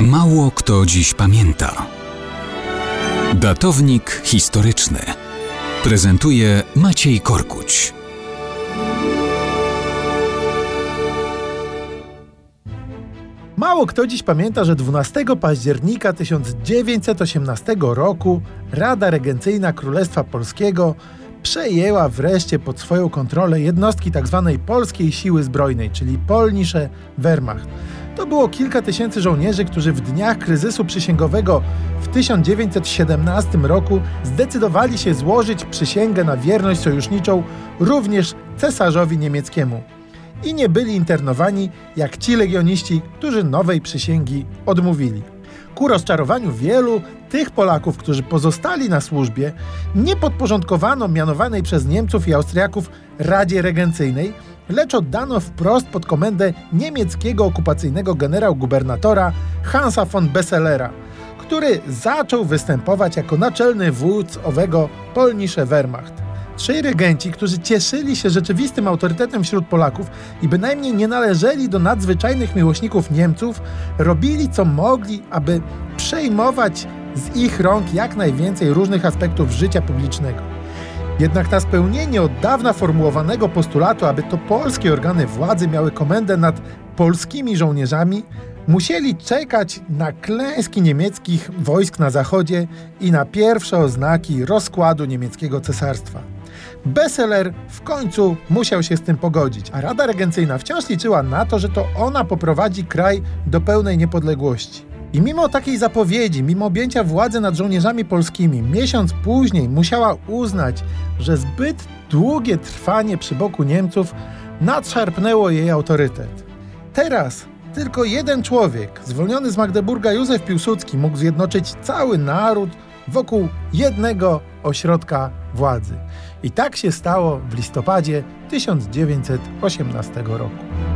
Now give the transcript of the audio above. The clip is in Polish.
Mało kto dziś pamięta. Datownik historyczny prezentuje Maciej Korkuć. Mało kto dziś pamięta, że 12 października 1918 roku Rada Regencyjna Królestwa Polskiego przejęła wreszcie pod swoją kontrolę jednostki tzw. Tak polskiej siły zbrojnej, czyli Polnische Wehrmacht. To było kilka tysięcy żołnierzy, którzy w dniach kryzysu przysięgowego w 1917 roku zdecydowali się złożyć przysięgę na wierność sojuszniczą również cesarzowi niemieckiemu. I nie byli internowani jak ci legioniści, którzy nowej przysięgi odmówili. Ku rozczarowaniu wielu tych Polaków, którzy pozostali na służbie, nie podporządkowano mianowanej przez Niemców i Austriaków Radzie Regencyjnej, lecz oddano wprost pod komendę niemieckiego okupacyjnego generał-gubernatora Hansa von Besselera, który zaczął występować jako naczelny wódz owego Polnische Wehrmacht. Trzej regenci, którzy cieszyli się rzeczywistym autorytetem wśród Polaków i bynajmniej nie należeli do nadzwyczajnych miłośników Niemców, robili co mogli, aby przejmować z ich rąk jak najwięcej różnych aspektów życia publicznego. Jednak na spełnienie od dawna formułowanego postulatu, aby to polskie organy władzy miały komendę nad polskimi żołnierzami, musieli czekać na klęski niemieckich wojsk na zachodzie i na pierwsze oznaki rozkładu niemieckiego cesarstwa. Besseler w końcu musiał się z tym pogodzić, a Rada Regencyjna wciąż liczyła na to, że to ona poprowadzi kraj do pełnej niepodległości. I mimo takiej zapowiedzi, mimo objęcia władzy nad żołnierzami polskimi, miesiąc później musiała uznać, że zbyt długie trwanie przy boku Niemców nadszarpnęło jej autorytet. Teraz tylko jeden człowiek, zwolniony z Magdeburga Józef Piłsudski, mógł zjednoczyć cały naród wokół jednego ośrodka władzy. I tak się stało w listopadzie 1918 roku.